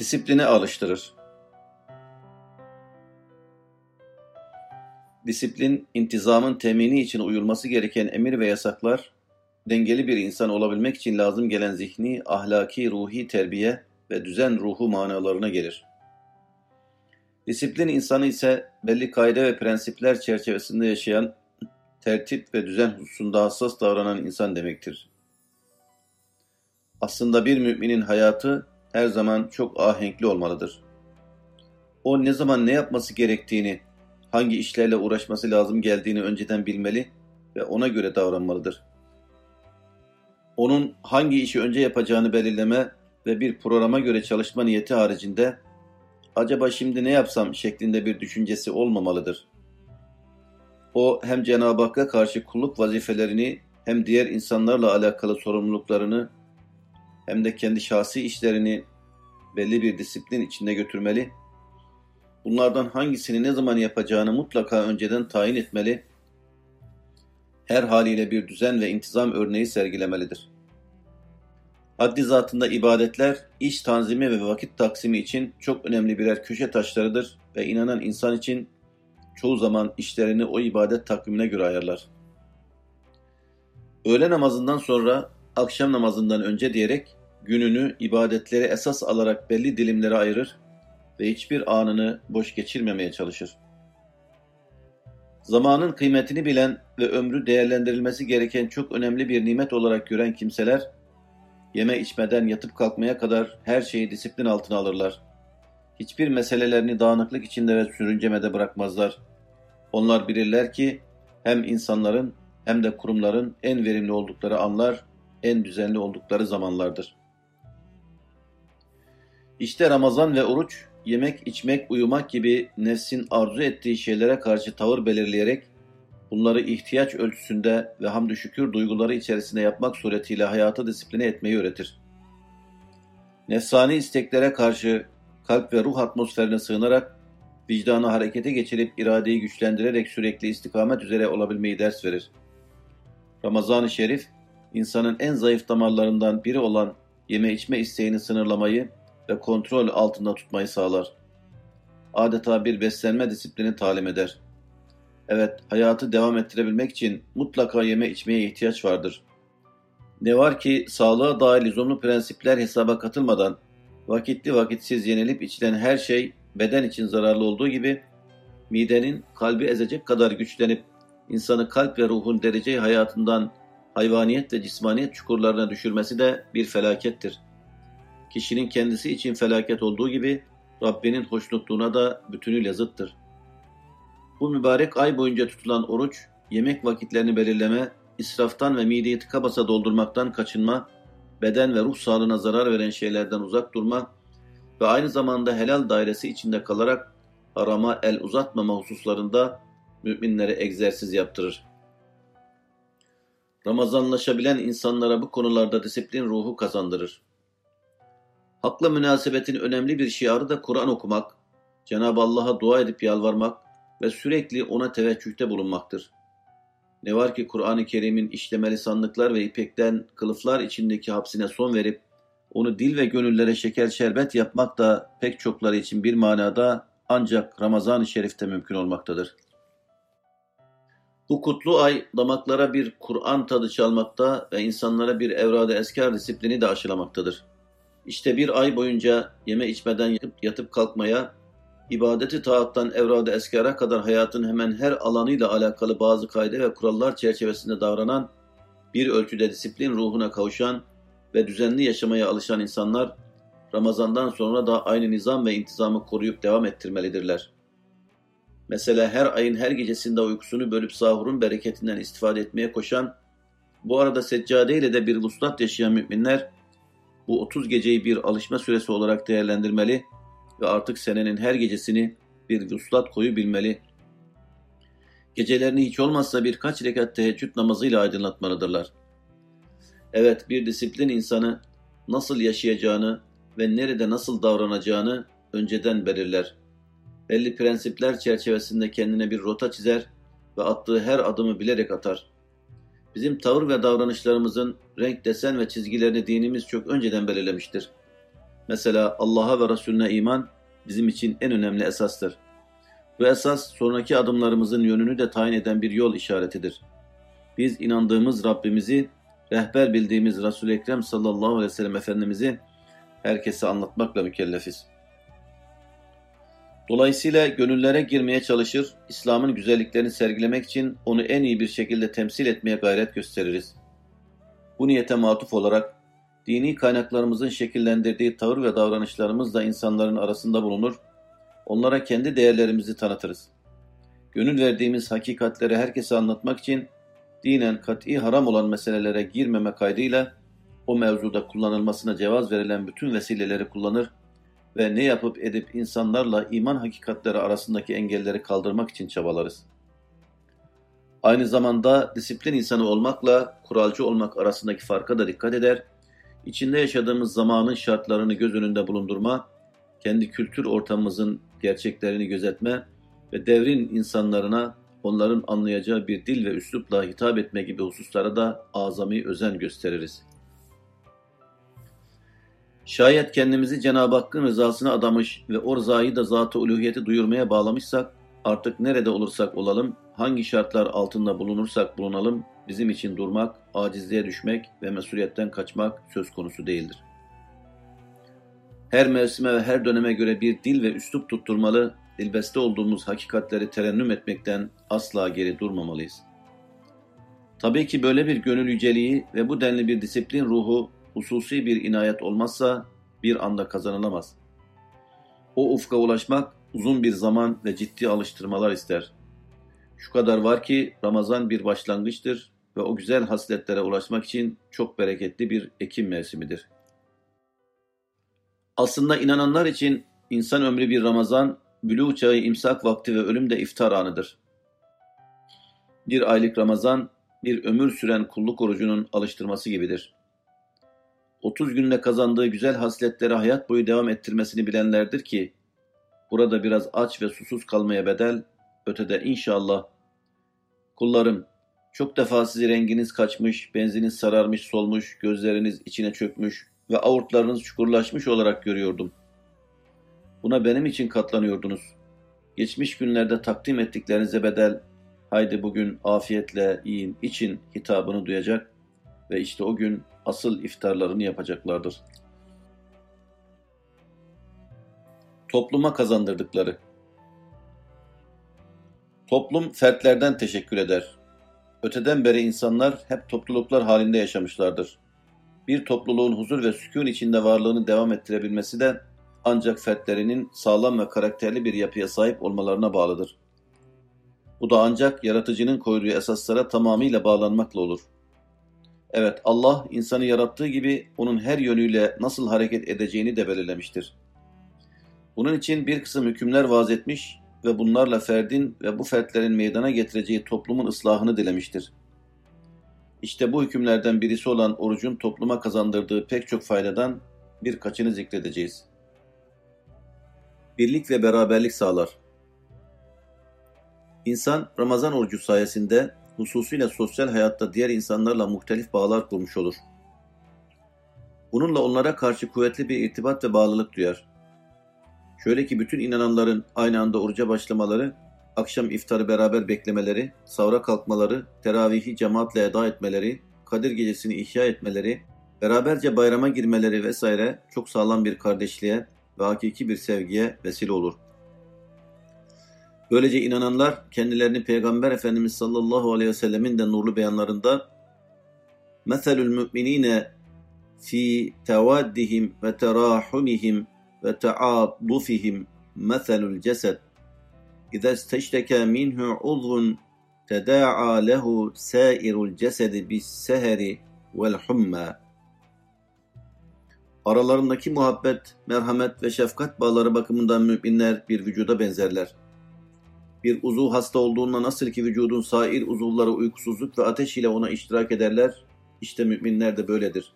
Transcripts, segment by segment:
Disipline alıştırır. Disiplin, intizamın temini için uyulması gereken emir ve yasaklar, dengeli bir insan olabilmek için lazım gelen zihni, ahlaki, ruhi terbiye ve düzen ruhu manalarına gelir. Disiplin insanı ise belli kaide ve prensipler çerçevesinde yaşayan, tertip ve düzen hususunda hassas davranan insan demektir. Aslında bir müminin hayatı her zaman çok ahenkli olmalıdır. O ne zaman ne yapması gerektiğini, hangi işlerle uğraşması lazım geldiğini önceden bilmeli ve ona göre davranmalıdır. Onun hangi işi önce yapacağını belirleme ve bir programa göre çalışma niyeti haricinde acaba şimdi ne yapsam şeklinde bir düşüncesi olmamalıdır. O hem Cenab-ı Hakk'a karşı kulluk vazifelerini hem diğer insanlarla alakalı sorumluluklarını hem de kendi şahsi işlerini belli bir disiplin içinde götürmeli. Bunlardan hangisini ne zaman yapacağını mutlaka önceden tayin etmeli. Her haliyle bir düzen ve intizam örneği sergilemelidir. Haddi zatında ibadetler, iş tanzimi ve vakit taksimi için çok önemli birer köşe taşlarıdır ve inanan insan için çoğu zaman işlerini o ibadet takvimine göre ayarlar. Öğle namazından sonra, akşam namazından önce diyerek gününü ibadetleri esas alarak belli dilimlere ayırır ve hiçbir anını boş geçirmemeye çalışır. Zamanın kıymetini bilen ve ömrü değerlendirilmesi gereken çok önemli bir nimet olarak gören kimseler, yeme içmeden yatıp kalkmaya kadar her şeyi disiplin altına alırlar. Hiçbir meselelerini dağınıklık içinde ve sürüncemede bırakmazlar. Onlar bilirler ki hem insanların hem de kurumların en verimli oldukları anlar, en düzenli oldukları zamanlardır. İşte Ramazan ve oruç, yemek, içmek, uyumak gibi nefsin arzu ettiği şeylere karşı tavır belirleyerek, bunları ihtiyaç ölçüsünde ve hamdü şükür duyguları içerisinde yapmak suretiyle hayata disipline etmeyi öğretir. Nefsani isteklere karşı kalp ve ruh atmosferine sığınarak, vicdanı harekete geçirip iradeyi güçlendirerek sürekli istikamet üzere olabilmeyi ders verir. Ramazan-ı Şerif, insanın en zayıf damarlarından biri olan yeme içme isteğini sınırlamayı ve kontrol altında tutmayı sağlar. Adeta bir beslenme disiplini talim eder. Evet, hayatı devam ettirebilmek için mutlaka yeme içmeye ihtiyaç vardır. Ne var ki sağlığa dair lüzumlu prensipler hesaba katılmadan vakitli vakitsiz yenilip içilen her şey beden için zararlı olduğu gibi midenin kalbi ezecek kadar güçlenip insanı kalp ve ruhun dereceyi hayatından hayvaniyet ve cismaniyet çukurlarına düşürmesi de bir felakettir.'' Kişinin kendisi için felaket olduğu gibi Rabbinin hoşnutluğuna da bütünüyle zıttır. Bu mübarek ay boyunca tutulan oruç, yemek vakitlerini belirleme, israftan ve mideyi tıka basa doldurmaktan kaçınma, beden ve ruh sağlığına zarar veren şeylerden uzak durma ve aynı zamanda helal dairesi içinde kalarak arama el uzatmama hususlarında müminlere egzersiz yaptırır. Ramazanlaşabilen insanlara bu konularda disiplin ruhu kazandırır. Hakla münasebetin önemli bir şiarı da Kur'an okumak, Cenab-ı Allah'a dua edip yalvarmak ve sürekli ona teveccühte bulunmaktır. Ne var ki Kur'an-ı Kerim'in işlemeli sandıklar ve ipekten kılıflar içindeki hapsine son verip onu dil ve gönüllere şeker şerbet yapmak da pek çokları için bir manada ancak Ramazan-ı Şerif'te mümkün olmaktadır. Bu kutlu ay damaklara bir Kur'an tadı çalmakta ve insanlara bir evrada eskar disiplini de aşılamaktadır. İşte bir ay boyunca yeme içmeden yatıp, yatıp kalkmaya, ibadeti taattan evrada eskara kadar hayatın hemen her alanıyla alakalı bazı kaide ve kurallar çerçevesinde davranan, bir ölçüde disiplin ruhuna kavuşan ve düzenli yaşamaya alışan insanlar, Ramazan'dan sonra da aynı nizam ve intizamı koruyup devam ettirmelidirler. Mesela her ayın her gecesinde uykusunu bölüp sahurun bereketinden istifade etmeye koşan, bu arada seccade ile de bir vuslat yaşayan müminler, bu 30 geceyi bir alışma süresi olarak değerlendirmeli ve artık senenin her gecesini bir vuslat koyu bilmeli. Gecelerini hiç olmazsa birkaç rekat teheccüd namazıyla aydınlatmalıdırlar. Evet bir disiplin insanı nasıl yaşayacağını ve nerede nasıl davranacağını önceden belirler. Belli prensipler çerçevesinde kendine bir rota çizer ve attığı her adımı bilerek atar. Bizim tavır ve davranışlarımızın renk, desen ve çizgilerini dinimiz çok önceden belirlemiştir. Mesela Allah'a ve Resulüne iman bizim için en önemli esastır. Bu esas sonraki adımlarımızın yönünü de tayin eden bir yol işaretidir. Biz inandığımız Rabbimizi, rehber bildiğimiz Resul-i Ekrem sallallahu aleyhi ve sellem Efendimiz'i herkese anlatmakla mükellefiz. Dolayısıyla gönüllere girmeye çalışır, İslam'ın güzelliklerini sergilemek için onu en iyi bir şekilde temsil etmeye gayret gösteririz. Bu niyete matuf olarak dini kaynaklarımızın şekillendirdiği tavır ve davranışlarımızla insanların arasında bulunur, onlara kendi değerlerimizi tanıtırız. Gönül verdiğimiz hakikatleri herkese anlatmak için dinen kat'i haram olan meselelere girmeme kaydıyla o mevzuda kullanılmasına cevaz verilen bütün vesileleri kullanır ve ne yapıp edip insanlarla iman hakikatleri arasındaki engelleri kaldırmak için çabalarız. Aynı zamanda disiplin insanı olmakla kuralcı olmak arasındaki farka da dikkat eder, içinde yaşadığımız zamanın şartlarını göz önünde bulundurma, kendi kültür ortamımızın gerçeklerini gözetme ve devrin insanlarına onların anlayacağı bir dil ve üslupla hitap etme gibi hususlara da azami özen gösteririz. Şayet kendimizi Cenab-ı Hakk'ın rızasına adamış ve o rızayı da zat-ı uluhiyeti duyurmaya bağlamışsak, artık nerede olursak olalım, hangi şartlar altında bulunursak bulunalım, bizim için durmak, acizliğe düşmek ve mesuliyetten kaçmak söz konusu değildir. Her mevsime ve her döneme göre bir dil ve üslup tutturmalı, dilbeste olduğumuz hakikatleri terennüm etmekten asla geri durmamalıyız. Tabii ki böyle bir gönül yüceliği ve bu denli bir disiplin ruhu hususi bir inayet olmazsa bir anda kazanılamaz. O ufka ulaşmak uzun bir zaman ve ciddi alıştırmalar ister. Şu kadar var ki Ramazan bir başlangıçtır ve o güzel hasletlere ulaşmak için çok bereketli bir ekim mevsimidir. Aslında inananlar için insan ömrü bir Ramazan, bülü çağı imsak vakti ve ölüm de iftar anıdır. Bir aylık Ramazan, bir ömür süren kulluk orucunun alıştırması gibidir. 30 günde kazandığı güzel hasletleri hayat boyu devam ettirmesini bilenlerdir ki, burada biraz aç ve susuz kalmaya bedel, ötede inşallah. Kullarım, çok defa sizi renginiz kaçmış, benziniz sararmış, solmuş, gözleriniz içine çökmüş ve avurtlarınız çukurlaşmış olarak görüyordum. Buna benim için katlanıyordunuz. Geçmiş günlerde takdim ettiklerinize bedel, haydi bugün afiyetle yiyin, için hitabını duyacak ve işte o gün asıl iftarlarını yapacaklardır. Topluma kazandırdıkları Toplum fertlerden teşekkür eder. Öteden beri insanlar hep topluluklar halinde yaşamışlardır. Bir topluluğun huzur ve sükun içinde varlığını devam ettirebilmesi de ancak fertlerinin sağlam ve karakterli bir yapıya sahip olmalarına bağlıdır. Bu da ancak yaratıcının koyduğu esaslara tamamıyla bağlanmakla olur. Evet Allah insanı yarattığı gibi onun her yönüyle nasıl hareket edeceğini de belirlemiştir. Bunun için bir kısım hükümler vaz etmiş ve bunlarla ferdin ve bu fertlerin meydana getireceği toplumun ıslahını dilemiştir. İşte bu hükümlerden birisi olan orucun topluma kazandırdığı pek çok faydadan birkaçını zikredeceğiz. Birlik ve beraberlik sağlar. İnsan Ramazan orucu sayesinde hususuyla sosyal hayatta diğer insanlarla muhtelif bağlar kurmuş olur. Bununla onlara karşı kuvvetli bir irtibat ve bağlılık duyar. Şöyle ki bütün inananların aynı anda oruca başlamaları, akşam iftarı beraber beklemeleri, savra kalkmaları, teravihi cemaatle eda etmeleri, Kadir gecesini ihya etmeleri, beraberce bayrama girmeleri vesaire çok sağlam bir kardeşliğe ve hakiki bir sevgiye vesile olur.'' Böylece inananlar kendilerini Peygamber Efendimiz sallallahu aleyhi ve sellemin de nurlu beyanlarında مَثَلُ الْمُؤْمِنِينَ fi tevaddihim ve terahumihim ve taadufihim meselul cesed. İza isteşteke minhu uzvun teda'a lehu sairul cesedi bis seheri vel humma. Aralarındaki muhabbet, merhamet ve şefkat bağları bakımından müminler bir vücuda benzerler. Bir uzuv hasta olduğunda nasıl ki vücudun sair uzuvları uykusuzluk ve ateş ile ona iştirak ederler, işte müminler de böyledir.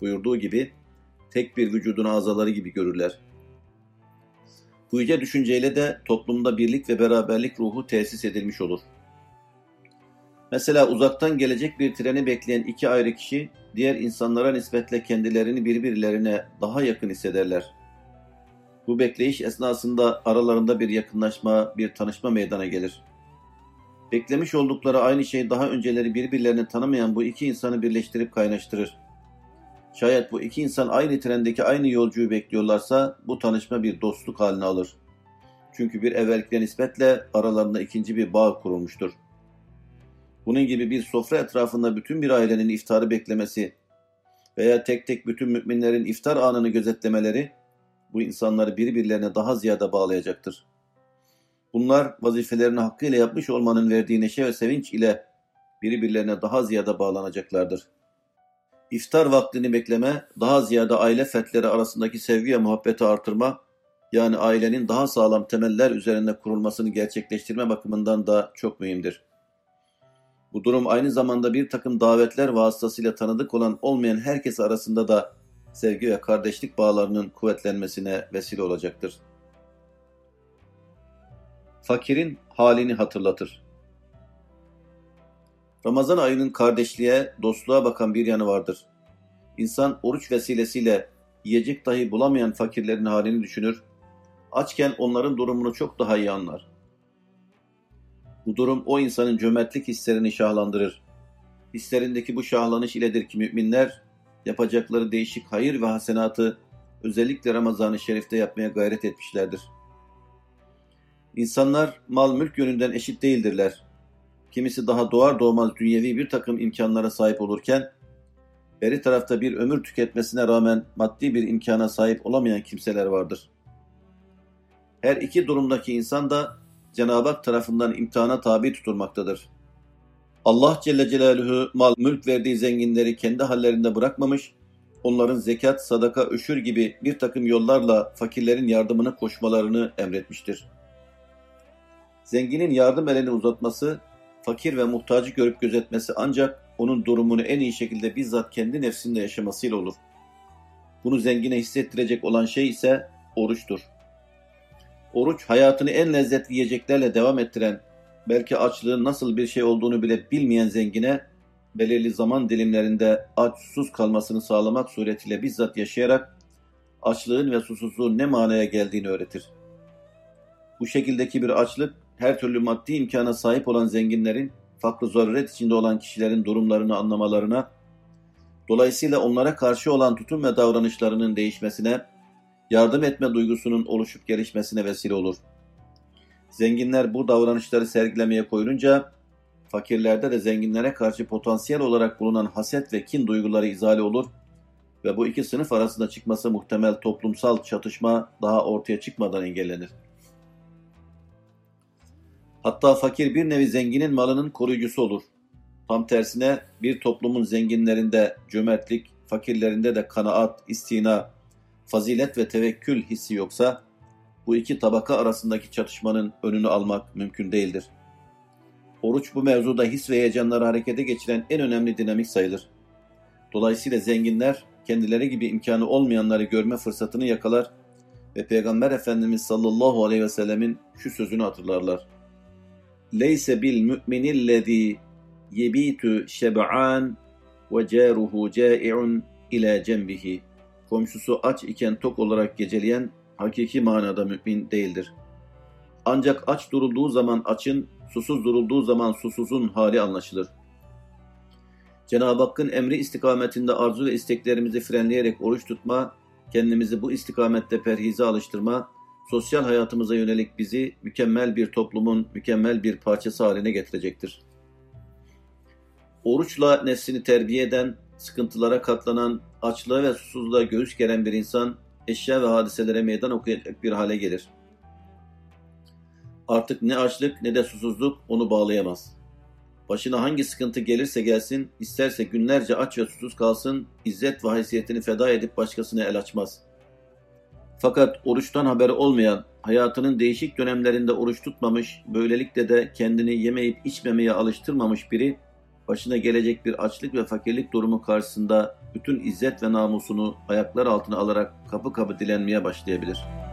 Buyurduğu gibi tek bir vücudun azaları gibi görürler. Bu yüce düşünceyle de toplumda birlik ve beraberlik ruhu tesis edilmiş olur. Mesela uzaktan gelecek bir treni bekleyen iki ayrı kişi diğer insanlara nispetle kendilerini birbirlerine daha yakın hissederler. Bu bekleyiş esnasında aralarında bir yakınlaşma, bir tanışma meydana gelir. Beklemiş oldukları aynı şey daha önceleri birbirlerini tanımayan bu iki insanı birleştirip kaynaştırır. Şayet bu iki insan aynı trendeki aynı yolcuyu bekliyorlarsa bu tanışma bir dostluk haline alır. Çünkü bir evvelkine nispetle aralarında ikinci bir bağ kurulmuştur. Bunun gibi bir sofra etrafında bütün bir ailenin iftarı beklemesi veya tek tek bütün müminlerin iftar anını gözetlemeleri bu insanları birbirlerine daha ziyade bağlayacaktır. Bunlar vazifelerini hakkıyla yapmış olmanın verdiği neşe ve sevinç ile birbirlerine daha ziyade bağlanacaklardır. İftar vaktini bekleme, daha ziyade aile fertleri arasındaki sevgi ve muhabbeti artırma, yani ailenin daha sağlam temeller üzerinde kurulmasını gerçekleştirme bakımından da çok mühimdir. Bu durum aynı zamanda bir takım davetler vasıtasıyla tanıdık olan olmayan herkes arasında da sevgi ve kardeşlik bağlarının kuvvetlenmesine vesile olacaktır. Fakirin halini hatırlatır. Ramazan ayının kardeşliğe, dostluğa bakan bir yanı vardır. İnsan oruç vesilesiyle yiyecek dahi bulamayan fakirlerin halini düşünür, açken onların durumunu çok daha iyi anlar. Bu durum o insanın cömertlik hislerini şahlandırır. Hislerindeki bu şahlanış iledir ki müminler yapacakları değişik hayır ve hasenatı özellikle Ramazan-ı Şerif'te yapmaya gayret etmişlerdir. İnsanlar mal mülk yönünden eşit değildirler. Kimisi daha doğar doğmaz dünyevi bir takım imkanlara sahip olurken, beri tarafta bir ömür tüketmesine rağmen maddi bir imkana sahip olamayan kimseler vardır. Her iki durumdaki insan da Cenab-ı Hak tarafından imtihana tabi tutulmaktadır. Allah Celle Celaluhu mal mülk verdiği zenginleri kendi hallerinde bırakmamış, onların zekat, sadaka, öşür gibi bir takım yollarla fakirlerin yardımını koşmalarını emretmiştir. Zenginin yardım elini uzatması, fakir ve muhtacı görüp gözetmesi ancak onun durumunu en iyi şekilde bizzat kendi nefsinde yaşamasıyla olur. Bunu zengine hissettirecek olan şey ise oruçtur. Oruç hayatını en lezzetli yiyeceklerle devam ettiren, belki açlığın nasıl bir şey olduğunu bile bilmeyen zengine belirli zaman dilimlerinde aç susuz kalmasını sağlamak suretiyle bizzat yaşayarak açlığın ve susuzluğun ne manaya geldiğini öğretir. Bu şekildeki bir açlık her türlü maddi imkana sahip olan zenginlerin farklı zaruret içinde olan kişilerin durumlarını anlamalarına, dolayısıyla onlara karşı olan tutum ve davranışlarının değişmesine, yardım etme duygusunun oluşup gelişmesine vesile olur. Zenginler bu davranışları sergilemeye koyulunca, fakirlerde de zenginlere karşı potansiyel olarak bulunan haset ve kin duyguları izale olur ve bu iki sınıf arasında çıkması muhtemel toplumsal çatışma daha ortaya çıkmadan engellenir. Hatta fakir bir nevi zenginin malının koruyucusu olur. Tam tersine bir toplumun zenginlerinde cömertlik, fakirlerinde de kanaat, istina, fazilet ve tevekkül hissi yoksa bu iki tabaka arasındaki çatışmanın önünü almak mümkün değildir. Oruç bu mevzuda his ve heyecanları harekete geçiren en önemli dinamik sayılır. Dolayısıyla zenginler kendileri gibi imkanı olmayanları görme fırsatını yakalar ve Peygamber Efendimiz sallallahu aleyhi ve sellemin şu sözünü hatırlarlar. Leyse bil mü'minillezî yebitu şeb'an ve câruhu câi'un ila cembihi. Komşusu aç iken tok olarak geceleyen hakiki manada mümin değildir. Ancak aç durulduğu zaman açın, susuz durulduğu zaman susuzun hali anlaşılır. Cenab-ı Hakk'ın emri istikametinde arzu ve isteklerimizi frenleyerek oruç tutma, kendimizi bu istikamette perhize alıştırma, sosyal hayatımıza yönelik bizi mükemmel bir toplumun mükemmel bir parçası haline getirecektir. Oruçla nefsini terbiye eden, sıkıntılara katlanan, açlığa ve susuzluğa göğüs geren bir insan, eşya ve hadiselere meydan okuyacak bir hale gelir. Artık ne açlık ne de susuzluk onu bağlayamaz. Başına hangi sıkıntı gelirse gelsin, isterse günlerce aç ve susuz kalsın, izzet ve haysiyetini feda edip başkasına el açmaz. Fakat oruçtan haberi olmayan, hayatının değişik dönemlerinde oruç tutmamış, böylelikle de kendini yemeyip içmemeye alıştırmamış biri, başına gelecek bir açlık ve fakirlik durumu karşısında bütün izzet ve namusunu ayaklar altına alarak kapı kapı dilenmeye başlayabilir.''